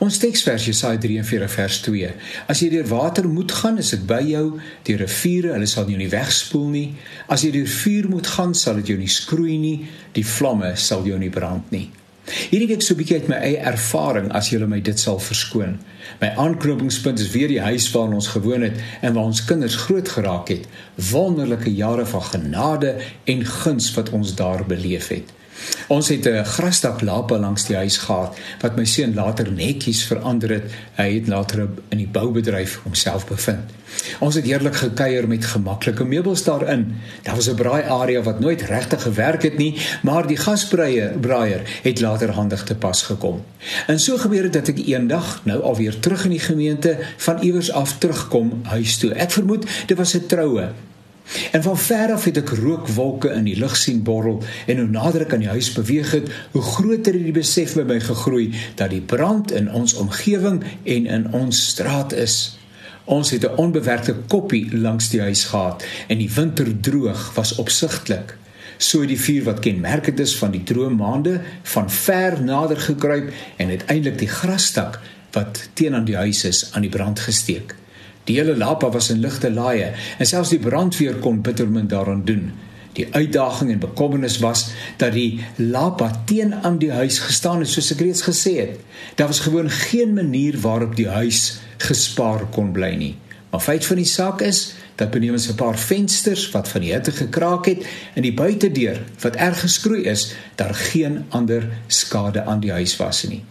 Ons teksvers Jesaja 43 vers 2. As jy deur water moet gaan, is ek by jou. Deur riviere, hulle sal jou nie wegspoel nie. As jy deur vuur moet gaan, sal dit jou nie skroei nie. Die vlamme sal jou nie brand nie. Hierdie week so 'n bietjie uit my eie ervaring as julle my dit sal verskoon. My aanknopingspunt is weer die huis waarin ons gewoon het en waar ons kinders groot geraak het. Wonderlike jare van genade en guns wat ons daar beleef het. Ons het 'n grasdak lapa langs die huis gehad wat my seun later netjies verander het. Hy het later in die boubedryf homself bevind. Ons het heerlik gekuier met gemaklike meubels daarin. Daar was 'n braai area wat nooit regtig gewerk het nie, maar die gasbreier braaier het later handig te pas gekom. En so gebeur dit dat ek eendag nou alweer terug in die gemeente van iewers af terugkom huis toe. Ek vermoed dit was 'n troue En van ver af het ek rookwolke in die lug sien borrel en hoe nader ek aan die huis beweeg het, hoe groter het die besef by my gegroei dat die brand in ons omgewing en in ons straat is. Ons het 'n onbewerkte koppie langs die huis gehad en die winter droog was opsigtelik. So het die vuur wat kenmerkend is van die droë maande van ver nader gekruip en uiteindelik die grasdak wat teen aan die huis is aan die brand gesteek. Die hele lapa was in ligte laaie en selfs die brandweer kon bitter min daaraan doen. Die uitdaging en bekommernis was dat die lapa teen aan die huis gestaan het soos ek reeds gesê het. Daar was gewoon geen manier waarop die huis gespaar kon bly nie. Maar feit van die saak is dat benewens 'n paar vensters wat van die hitte gekraak het en die buitedeur wat erg geskroei is, daar geen ander skade aan die huis was nie.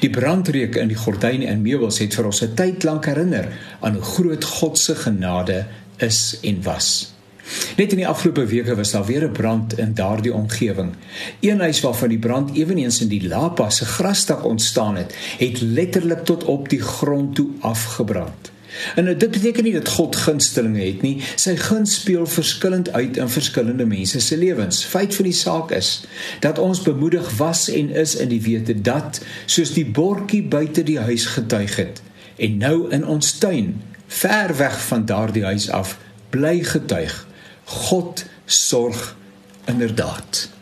Die brandreuke in die gordyne en meubels het vir ons 'n tyd lank herinner aan hoe groot God se genade is en was. Net in die afgelope weke was daar weer 'n brand in daardie omgewing. Een huis waarvan die brand ewenigs in die Lapa se grasdak ontstaan het, het letterlik tot op die grond toe afgebrand. En dit beteken nie dat God gunstelinge het nie. Sy guns speel verskillend uit in verskillende mense se lewens. Feit van die saak is dat ons bemoedig was en is in die wete dat soos die bordjie buite die huis getuig het en nou in ons tuin ver weg van daardie huis af bly getuig. God sorg inderdaad.